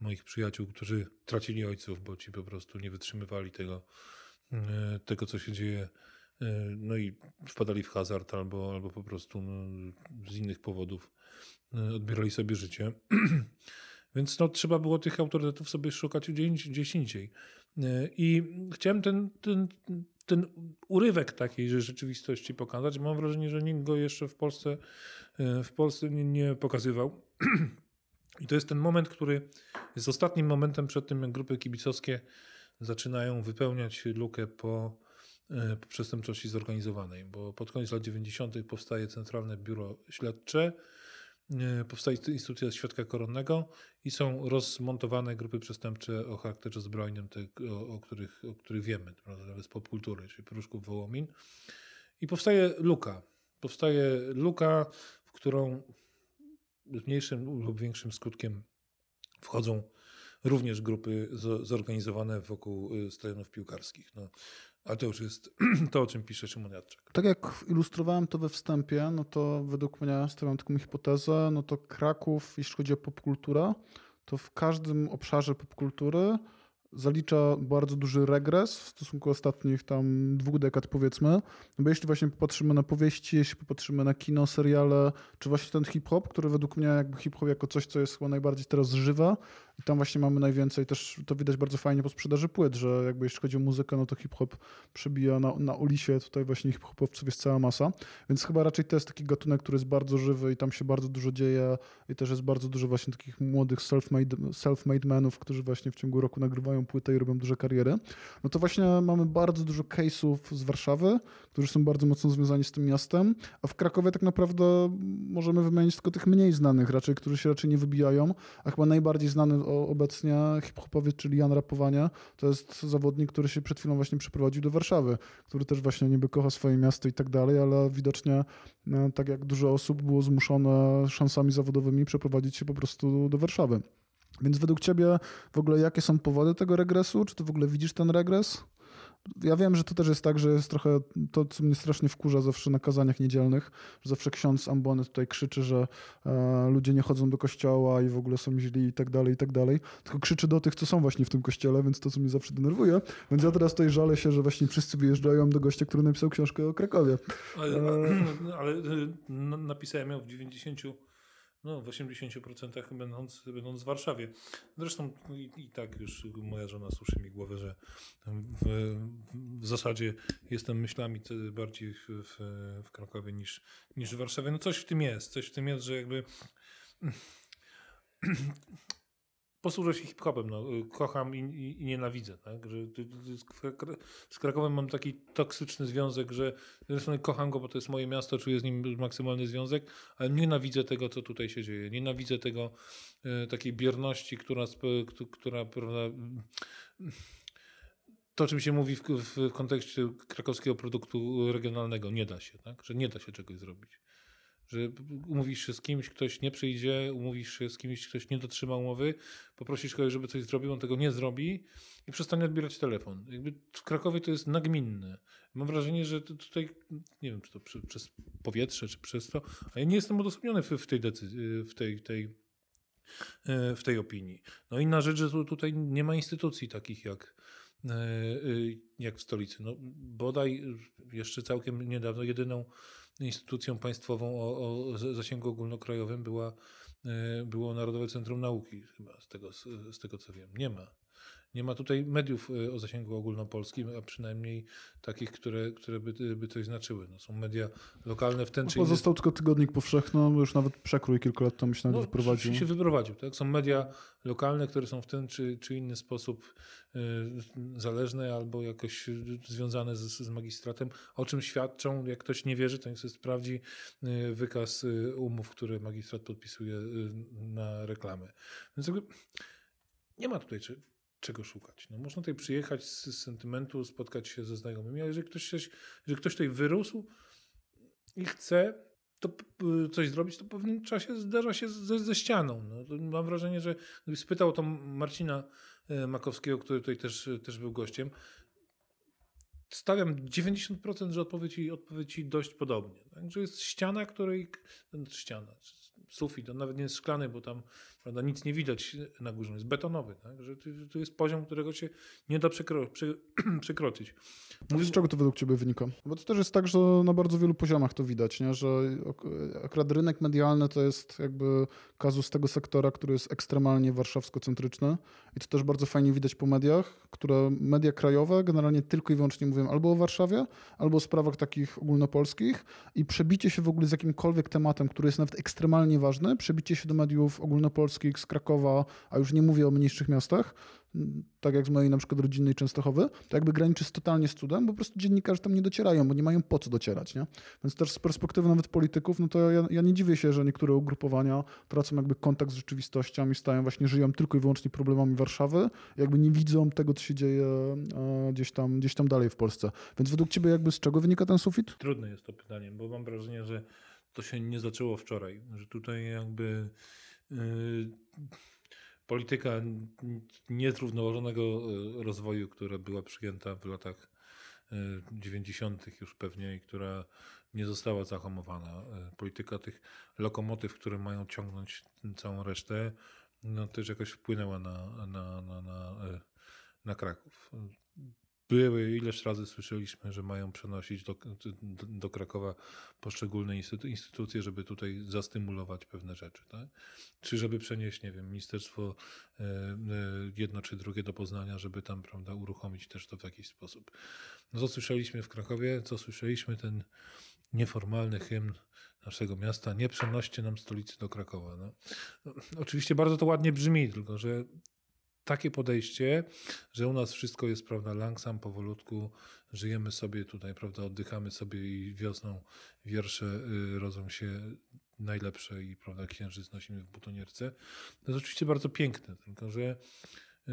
moich przyjaciół, którzy tracili ojców, bo ci po prostu nie wytrzymywali tego, y, tego co się dzieje. Y, No i wpadali w hazard albo, albo po prostu no, z innych powodów odbierali sobie życie. Więc no, trzeba było tych autorytetów sobie szukać gdzieś indziej. Y, I chciałem ten, ten, ten urywek takiej rzeczywistości pokazać. Mam wrażenie, że nikt go jeszcze w Polsce, y, w Polsce nie, nie pokazywał. I to jest ten moment, który jest ostatnim momentem przed tym, jak grupy kibicowskie zaczynają wypełniać lukę po, y, po przestępczości zorganizowanej, bo pod koniec lat 90. powstaje Centralne Biuro Śledcze, y, powstaje instytucja świadka koronnego i są rozmontowane grupy przestępcze o charakterze zbrojnym, te, o, o, których, o których wiemy, z popkultury, czyli Pruszków Wołomin. I powstaje luka. Powstaje luka, w którą z mniejszym lub większym skutkiem wchodzą również grupy zo- zorganizowane wokół y, stadionów piłkarskich. No, a to już jest to, o czym pisze Szymon Jadczak. Tak jak ilustrowałem to we wstępie, no to według mnie stawiam taką hipotezę, no to Kraków, jeśli chodzi o popkulturę, to w każdym obszarze popkultury zalicza bardzo duży regres w stosunku do ostatnich tam dwóch dekad powiedzmy, no bo jeśli właśnie popatrzymy na powieści, jeśli popatrzymy na kino, seriale, czy właśnie ten hip-hop, który według mnie jakby hip-hop jako coś, co jest chyba najbardziej teraz żywe i tam właśnie mamy najwięcej, też to widać bardzo fajnie po sprzedaży płyt, że jakby jeśli chodzi o muzykę, no to hip-hop przebija na, na tutaj właśnie hip-hopowców jest cała masa, więc chyba raczej to jest taki gatunek, który jest bardzo żywy i tam się bardzo dużo dzieje i też jest bardzo dużo właśnie takich młodych self-made, self-made menów, którzy właśnie w ciągu roku nagrywają płytę i robią duże kariery. No to właśnie mamy bardzo dużo case'ów z Warszawy, którzy są bardzo mocno związani z tym miastem, a w Krakowie tak naprawdę możemy wymienić tylko tych mniej znanych raczej, którzy się raczej nie wybijają, a chyba najbardziej znany obecnie hip-hopowiec, czyli Jan Rapowania, to jest zawodnik, który się przed chwilą właśnie przeprowadził do Warszawy, który też właśnie niby kocha swoje miasto i tak dalej, ale widocznie no, tak jak dużo osób było zmuszone szansami zawodowymi przeprowadzić się po prostu do Warszawy. Więc według ciebie w ogóle jakie są powody tego regresu? Czy ty w ogóle widzisz ten regres? Ja wiem, że to też jest tak, że jest trochę to, co mnie strasznie wkurza zawsze na kazaniach niedzielnych, że zawsze ksiądz ambony tutaj krzyczy, że e, ludzie nie chodzą do kościoła i w ogóle są źli i tak dalej, i tak dalej. Tylko krzyczy do tych, co są właśnie w tym kościele, więc to, co mnie zawsze denerwuje. Więc ja teraz tutaj żalę się, że właśnie wszyscy wyjeżdżają do gościa, który napisał książkę o Krakowie. Ale, ale y, napisałem ją w 90, no w 80% będąc, będąc w Warszawie. Zresztą i, i tak już moja żona suszy mi głowę, że w, w zasadzie jestem myślami bardziej w, w, w Krakowie niż, niż w Warszawie. No coś w tym jest, coś w tym jest, że jakby posłużę się hip-hopem, no, kocham i, i, i nienawidzę, tak? że z Krak- z Krakowem mam taki toksyczny związek, że z jednej strony kocham go, bo to jest moje miasto, czuję z nim maksymalny związek, ale nienawidzę tego, co tutaj się dzieje. Nienawidzę tego, e, takiej bierności, która, która prawda, to, o czym się mówi w, w kontekście krakowskiego produktu regionalnego, nie da się, tak? że nie da się czegoś zrobić. Że umówisz się z kimś, ktoś nie przyjdzie, umówisz się z kimś, ktoś nie dotrzyma umowy, poprosisz kogoś, żeby coś zrobił, on tego nie zrobi i przestanie odbierać telefon. Jakby w Krakowie to jest nagminne. Mam wrażenie, że tutaj, nie wiem, czy to przez powietrze, czy przez to, a ja nie jestem odosobniony w, tej decyzji, w tej, tej, e, w tej opinii. No inna rzecz, że tu, tutaj nie ma instytucji takich jak, e, e, jak w stolicy. No, bodaj jeszcze całkiem niedawno jedyną instytucją państwową o, o zasięgu ogólnokrajowym była, e, było Narodowe Centrum Nauki, chyba z tego, z, z tego co wiem. Nie ma. Nie ma tutaj mediów y, o zasięgu ogólnopolskim, a przynajmniej takich, które, które by, by coś znaczyły. No, są media lokalne w ten No, czy inny pozostał tylko tygodnik powszechny, już nawet przekrój kilka lat temu się nawet wyprowadził. No, się wyprowadził. Tak? Są media lokalne, które są w ten czy, czy inny sposób y, zależne albo jakoś związane z, z magistratem, o czym świadczą, jak ktoś nie wierzy, to niech sobie sprawdzi y, wykaz y, umów, które magistrat podpisuje y, na reklamy. Więc jakby nie ma tutaj czy, czego szukać. No, można tutaj przyjechać z, sentymentu, spotkać się ze znajomymi, ale jeżeli ktoś, jeżeli ktoś tutaj wyrósł i chce to coś zrobić, to w pewnym czasie zderza się ze, ze ścianą. No, mam wrażenie, że gdybyś spytał to Marcina e, Makowskiego, który tutaj też, też był gościem, stawiam 90%, że odpowiedzi, odpowiedzi dość podobnie. Także jest ściana, której. Ściana, sufit, on nawet nie jest szklany, bo tam prawda, nic nie widać na górze, jest betonowy. Tak? Że tu jest poziom, którego się nie da przekro, prze, przekroczyć. Mówi... Z czego to według Ciebie wynika? Bo to też jest tak, że na bardzo wielu poziomach to widać, nie? że akurat rynek medialny to jest jakby kazus tego sektora, który jest ekstremalnie warszawsko-centryczny i to też bardzo fajnie widać po mediach, które media krajowe generalnie tylko i wyłącznie mówią albo o Warszawie, albo o sprawach takich ogólnopolskich i przebicie się w ogóle z jakimkolwiek tematem, który jest nawet ekstremalnie ważny, przebicie się do mediów ogólnopolskich z Krakowa, a już nie mówię o mniejszych miastach, tak jak z mojej na przykład rodzinnej Częstochowy, to jakby graniczy z totalnie z cudem, bo po prostu dziennikarze tam nie docierają, bo nie mają po co docierać, nie? Więc też z perspektywy nawet polityków, no to ja, ja nie dziwię się, że niektóre ugrupowania tracą jakby kontakt z rzeczywistością i stają właśnie, żyją tylko i wyłącznie problemami Warszawy, jakby nie widzą tego, co się dzieje e, gdzieś, tam, gdzieś tam dalej w Polsce. Więc według ciebie jakby z czego wynika ten sufit? Trudne jest to pytanie, bo mam wrażenie, że to się nie zaczęło wczoraj, że tutaj jakby yy, polityka niezrównoważonego y, rozwoju, która była przyjęta w latach y, 90. już pewnie i która nie została zahamowana. Y, Polityka tych lokomotyw, które mają ciągnąć całą resztę, no też jakoś wpłynęła na, na, na, na, y, na Kraków. Były, ileż razy słyszeliśmy, że mają przenosić do, do, Krakowa poszczególne instytu- instytucje, żeby tutaj zastymulować pewne rzeczy. Tak? Czy żeby przenieść, nie wiem, ministerstwo e, e, jedno czy drugie do Poznania, żeby tam prawda, uruchomić też to w jakiś sposób. No co słyszeliśmy w Krakowie, co słyszeliśmy, ten nieformalny hymn naszego miasta, nie przenoście nam stolicy do Krakowa. No. No, oczywiście bardzo to ładnie brzmi, tylko że takie podejście, że u nas wszystko jest, prawda, langsam, powolutku, żyjemy sobie tutaj, prawda, oddychamy sobie i wiosną wiersze y, rodzą się najlepsze i, prawda, księżyc nosimy w butonierce. To jest oczywiście bardzo piękne, tylko że y,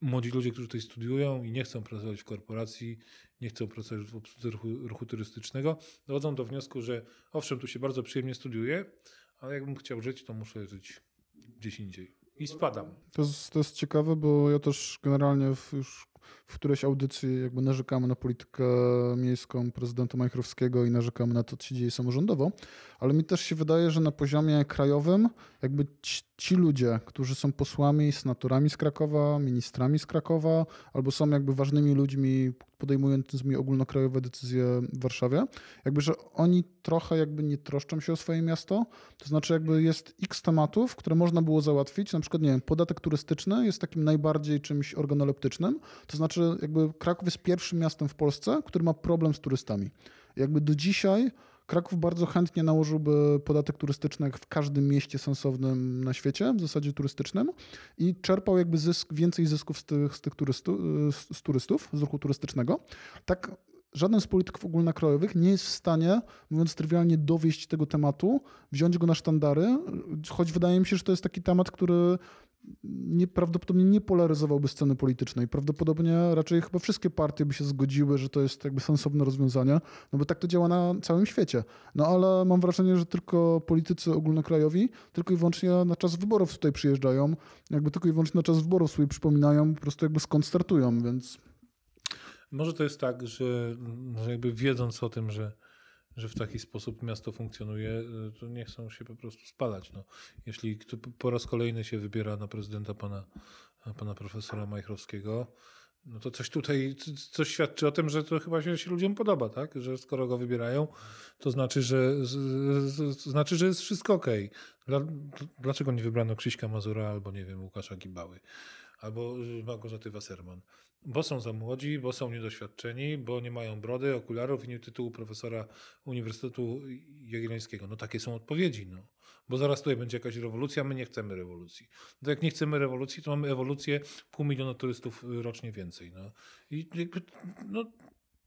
młodzi ludzie, którzy tutaj studiują i nie chcą pracować w korporacji, nie chcą pracować w obsłudze ruchu, ruchu turystycznego, dochodzą do wniosku, że owszem, tu się bardzo przyjemnie studiuje, ale jakbym chciał żyć, to muszę żyć gdzieś indziej. I spadam. To jest, to jest ciekawe, bo ja też generalnie już w którejś audycji jakby narzekamy na politykę miejską prezydenta Majchrowskiego i narzekamy na to, co się dzieje samorządowo, ale mi też się wydaje, że na poziomie krajowym jakby ci, ci ludzie, którzy są posłami, senatorami z Krakowa, ministrami z Krakowa, albo są jakby ważnymi ludźmi podejmującymi ogólnokrajowe decyzje w Warszawie, jakby, że oni trochę jakby nie troszczą się o swoje miasto, to znaczy jakby jest x tematów, które można było załatwić, na przykład, nie wiem, podatek turystyczny jest takim najbardziej czymś organoleptycznym, to znaczy jakby Kraków jest pierwszym miastem w Polsce, który ma problem z turystami. Jakby do dzisiaj Kraków bardzo chętnie nałożyłby podatek turystyczny w każdym mieście sensownym na świecie, w zasadzie turystycznym i czerpał jakby zysk, więcej zysków z tych, z tych turystu, z, z turystów, z ruchu turystycznego. Tak żaden z polityków ogólnokrajowych nie jest w stanie, mówiąc trywialnie, dowieść tego tematu, wziąć go na sztandary, choć wydaje mi się, że to jest taki temat, który nie, prawdopodobnie nie polaryzowałby sceny politycznej. Prawdopodobnie raczej chyba wszystkie partie by się zgodziły, że to jest jakby sensowne rozwiązanie, no bo tak to działa na całym świecie. No ale mam wrażenie, że tylko politycy ogólnokrajowi tylko i wyłącznie na czas wyborów tutaj przyjeżdżają, jakby tylko i wyłącznie na czas wyborów sobie przypominają po prostu jakby skąd startują, więc... Może to jest tak, że, że jakby wiedząc o tym, że, że w taki sposób miasto funkcjonuje, y, to nie chcą się po prostu spalać. No, jeśli po raz kolejny się wybiera na prezydenta pana, pana profesora Majchrowskiego, no to coś tutaj, coś świadczy o tym, że to chyba się, się ludziom podoba, tak? Że skoro go wybierają, to znaczy, że, z, z, to znaczy, że jest wszystko okej. Dla, dlaczego nie wybrano Krzyśka Mazura albo, nie wiem, Łukasza Gibały? Albo Małgorzaty Wasserman. Bo są za młodzi, bo są niedoświadczeni, bo nie mają brody, okularów i nie tytułu profesora Uniwersytetu Jagiellońskiego. No takie są odpowiedzi. No. Bo zaraz tutaj będzie jakaś rewolucja, my nie chcemy rewolucji. No jak nie chcemy rewolucji, to mamy ewolucję pół miliona turystów rocznie więcej. No. I no,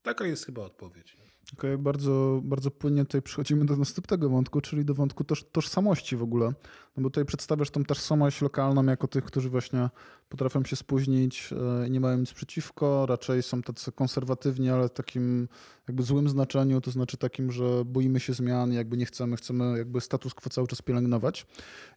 taka jest chyba odpowiedź. Okej, okay, bardzo, bardzo płynnie tutaj przechodzimy do następnego wątku, czyli do wątku toż, tożsamości w ogóle. No bo tutaj przedstawiasz tą tożsamość lokalną jako tych, którzy właśnie potrafią się spóźnić e, i nie mają nic przeciwko, raczej są tacy konserwatywni, ale w takim jakby złym znaczeniu, to znaczy takim, że boimy się zmian, jakby nie chcemy, chcemy jakby status quo cały czas pielęgnować.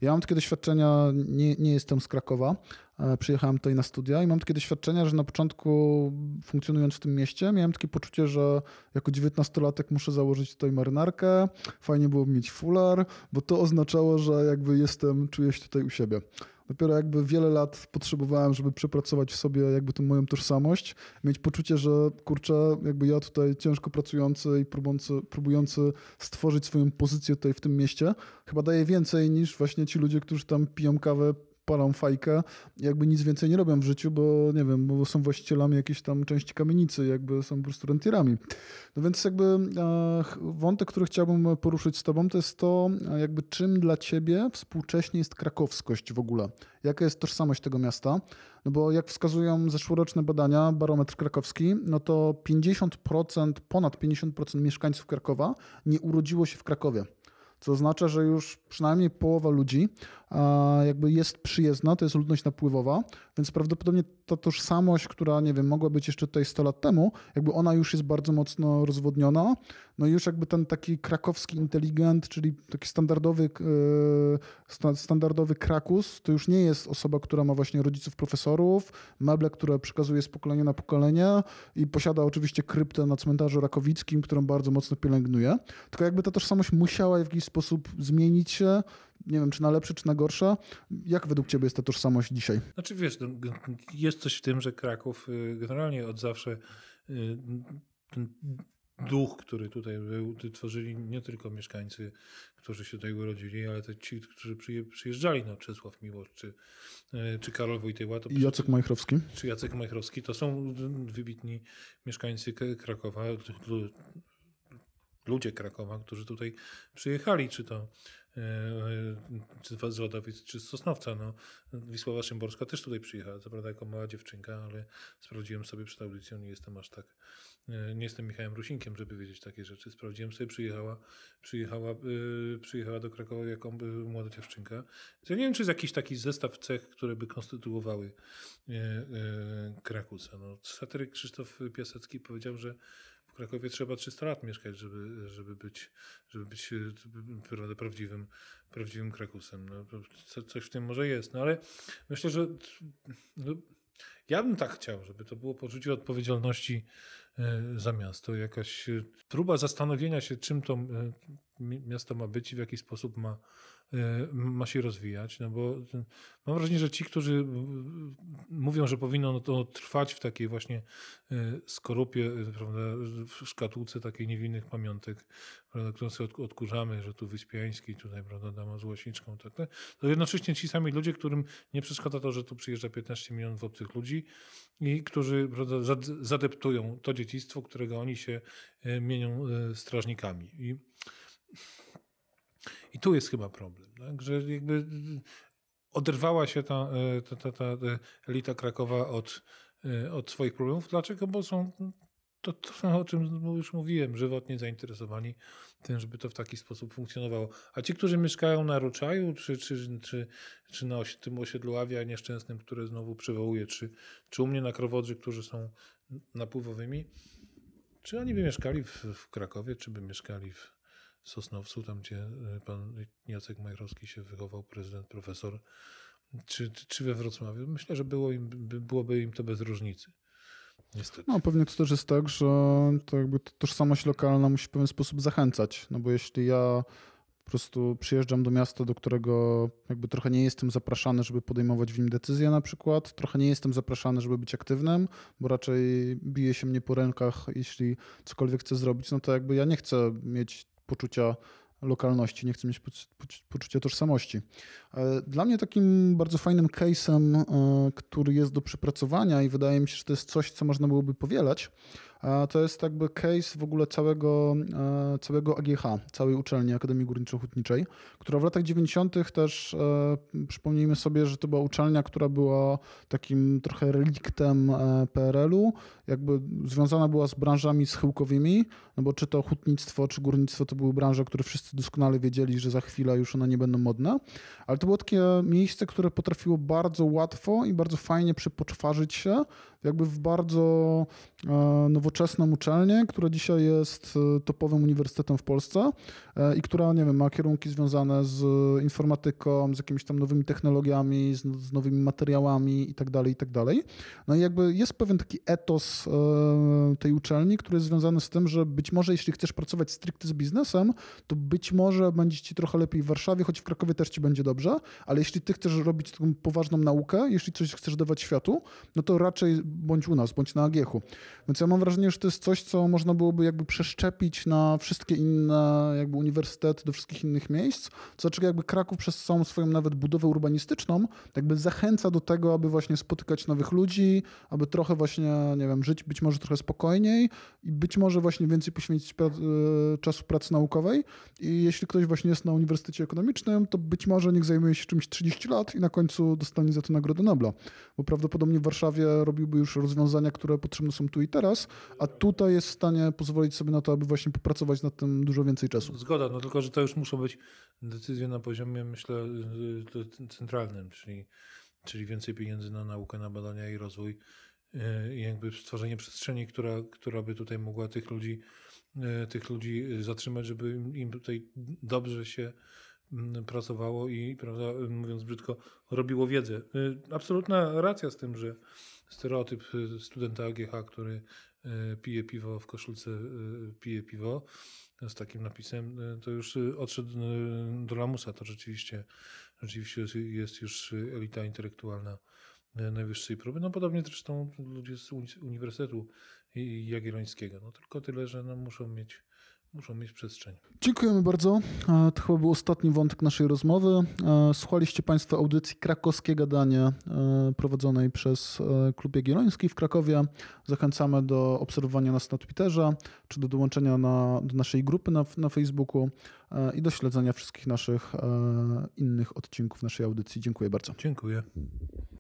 Ja mam takie doświadczenia, nie, nie jestem z Krakowa, e, przyjechałem tutaj na studia i mam takie doświadczenia, że na początku funkcjonując w tym mieście miałem takie poczucie, że jako 19-latek muszę założyć tutaj marynarkę, fajnie było mieć fular, bo to oznaczało, że jakby jestem, czuję się tutaj u siebie. Dopiero jakby wiele lat potrzebowałem, żeby przepracować w sobie jakby tę moją tożsamość, mieć poczucie, że kurczę, jakby ja tutaj ciężko pracujący i próbujący, próbujący stworzyć swoją pozycję tutaj w tym mieście, chyba daje więcej niż właśnie ci ludzie, którzy tam piją kawę palą fajkę, jakby nic więcej nie robią w życiu, bo nie wiem, bo są właścicielami jakiejś tam części kamienicy, jakby są po prostu rentierami. No więc jakby e, wątek, który chciałbym poruszyć z tobą, to jest to, jakby czym dla ciebie współcześnie jest krakowskość w ogóle. Jaka jest tożsamość tego miasta? No bo jak wskazują zeszłoroczne badania, barometr krakowski, no to 50%, ponad 50% mieszkańców Krakowa nie urodziło się w Krakowie co oznacza, że już przynajmniej połowa ludzi jakby jest przyjezdna, to jest ludność napływowa, więc prawdopodobnie ta tożsamość, która, nie wiem, mogła być jeszcze tutaj 100 lat temu, jakby ona już jest bardzo mocno rozwodniona. No i już jakby ten taki krakowski inteligent, czyli taki standardowy, e, standardowy krakus, to już nie jest osoba, która ma właśnie rodziców profesorów, meble, które przekazuje z pokolenia na pokolenie i posiada oczywiście kryptę na cmentarzu rakowickim, którą bardzo mocno pielęgnuje. Tylko jakby ta tożsamość musiała w jakiś sposób zmienić się, nie wiem, czy na lepsze, czy na gorsze. Jak według ciebie jest ta tożsamość dzisiaj? Znaczy wiesz, no, jest coś w tym, że Kraków y, generalnie od zawsze y, ten duch, który tutaj był, tworzyli nie tylko mieszkańcy, którzy się tutaj urodzili, ale też ci, którzy przyjeżdżali, no Czesław Miłosz, czy, y, czy Karol Wojtyła. To I Jacek Majchrowski. Czy Jacek Majchrowski. To są wybitni mieszkańcy Krakowa, ludzie Krakowa, którzy tutaj przyjechali, czy to czy z czy z Sosnowca. No, Wisława Szymborska też tutaj przyjechała, co prawda jako mała dziewczynka, ale sprawdziłem sobie przed audycją, nie jestem aż tak, e, nie jestem Michałem Rusinkiem, żeby wiedzieć takie rzeczy. Sprawdziłem sobie, przyjechała, przyjechała, przyjechała do Krakowa jako młoda dziewczynka. Ja nie wiem, czy jest jakiś taki zestaw cech, które by konstytuowały Krakusa. No, satyryk Krzysztof Piasecki powiedział, że w Krakowie trzeba 300 lat mieszkać, żeby, żeby być, żeby być prawdziwym, prawdziwym Krakusem. No, coś w tym może jest, no ale myślę, że no, ja bym tak chciał, żeby to było poczucie odpowiedzialności e, za miasto, jakaś e, próba zastanowienia się, czym to e, miasto ma być i w jaki sposób ma, ma się rozwijać, no bo mam wrażenie, że ci, którzy mówią, że powinno to trwać w takiej właśnie skorupie, prawda, w szkatułce takiej niewinnych pamiątek, prawda, którą sobie odkurzamy, że tu Wyspiański, tutaj, prawda, dama z Łasiczką, tak, tak, to jednocześnie ci sami ludzie, którym nie przeszkadza to, że tu przyjeżdża 15 milionów obcych ludzi i którzy prawda, zadeptują to dziedzictwo, którego oni się mienią strażnikami. I i tu jest chyba problem, tak? że jakby oderwała się ta, e, ta, ta, ta elita Krakowa od, e, od swoich problemów. Dlaczego? Bo są to, to, o czym już mówiłem, żywotnie zainteresowani tym, żeby to w taki sposób funkcjonowało. A ci, którzy mieszkają na Roczaju, czy, czy, czy, czy na tym osiedlu Awia nieszczęsnym, które znowu przywołuję, czy, czy u mnie na Krowodrzy, którzy są napływowymi, czy oni by mieszkali w, w Krakowie, czy by mieszkali w, Sosnowcu, tam gdzie e, pan Jacek Majrowski się wychował, prezydent, profesor, czy, czy we Wrocławiu. Myślę, że było im, byłoby im to bez różnicy. Niestety. No pewnie to też jest tak, że to jakby tożsamość lokalna musi w pewien sposób zachęcać, no bo jeśli ja po prostu przyjeżdżam do miasta, do którego jakby trochę nie jestem zapraszany, żeby podejmować w nim decyzje na przykład, trochę nie jestem zapraszany, żeby być aktywnym, bo raczej bije się mnie po rękach, jeśli cokolwiek chcę zrobić, no to jakby ja nie chcę mieć poczucia lokalności, nie chcę mieć poc- poc- poczucia tożsamości. E, Dla mnie takim bardzo fajnym case'em, e, który jest do przepracowania i wydaje mi się, że to jest coś, co można byłoby powielać, to jest jakby case w ogóle całego, e, całego AGH, całej uczelni Akademii Górniczo-Hutniczej, która w latach 90. też, e, przypomnijmy sobie, że to była uczelnia, która była takim trochę reliktem e, PRL-u, jakby związana była z branżami schyłkowymi, no bo czy to hutnictwo, czy górnictwo to były branże, które wszyscy doskonale wiedzieli, że za chwilę już one nie będą modne, ale to było takie miejsce, które potrafiło bardzo łatwo i bardzo fajnie przepoczwarzyć się jakby w bardzo e, nowoczesną uczelnię, która dzisiaj jest e, topowym uniwersytetem w Polsce e, i która, nie wiem, ma kierunki związane z informatyką, z jakimiś tam nowymi technologiami, z, nowymi materiałami i tak dalej, i tak. No i jakby jest pewien taki etos tej uczelni, który jest związany z tym, że być może jeśli chcesz pracować stricte z biznesem, to być może będzie ci trochę lepiej w Warszawie, choć w Krakowie też ci będzie dobrze, ale jeśli ty chcesz robić taką poważną naukę, jeśli coś chcesz dawać światu, no to raczej bądź u nas, bądź na Agiechu. Więc ja mam wrażenie, że to jest coś, co można byłoby jakby przeszczepić na wszystkie inne jakby uniwersytety, do wszystkich innych miejsc, co znaczy jakby Kraków przez całą swoją nawet budowę urbanistyczną jakby zachęca do tego, aby właśnie spotykać nowych ludzi, aby trochę właśnie, nie wiem, żyć być może trochę spokojniej i być może właśnie więcej poświęcić pra- e, czasu pracy naukowej i jeśli ktoś właśnie jest na Uniwersytecie Ekonomicznym, to być może niech zajmuje się czymś 30 lat i na końcu dostanie za to Nagrodę Nobla, bo prawdopodobnie w Warszawie robiłby już rozwiązania, które potrzebne są tu i teraz, a tutaj jest w stanie pozwolić sobie na to, aby właśnie popracować nad tym dużo więcej czasu. Zgoda, no tylko, że to już muszą być decyzje na poziomie, myślę, centralnym, czyli, czyli więcej pieniędzy na naukę, na badania i rozwój y, i jakby stworzenie przestrzeni, która, która by tutaj mogła tych ludzi, y, tych ludzi zatrzymać, żeby im- im tutaj dobrze się mm, pracowało i, prawda, mówiąc brzydko, robiło wiedzę. Y, Absolutna racja z tym, że stereotyp y, studenta AGH, który y, pije piwo w koszulce, y, pije piwo, z takim napisem, to już odszedł do lamusa. To rzeczywiście, rzeczywiście jest- już elita intelektualna najwyższej próby. No podobnie zresztą ludzie z uni- Uniwersytetu Jagiellońskiego. No tylko tyle, że no, muszą mieć muszą mieć przestrzeń. Dziękujemy bardzo. E, To chyba był ostatni wątek naszej rozmowy. E, Słuchaliście Państwo audycji Krakowskie Gadanie prowadzonej przez e, Klub Jagielloński w Krakowie. Zachęcamy do obserwowania nas na Twitterze, czy do dołączenia na, do naszej grupy na, na Facebooku i do śledzenia wszystkich naszych innych odcinków naszej audycji. Dziękuję bardzo. Dziękuję.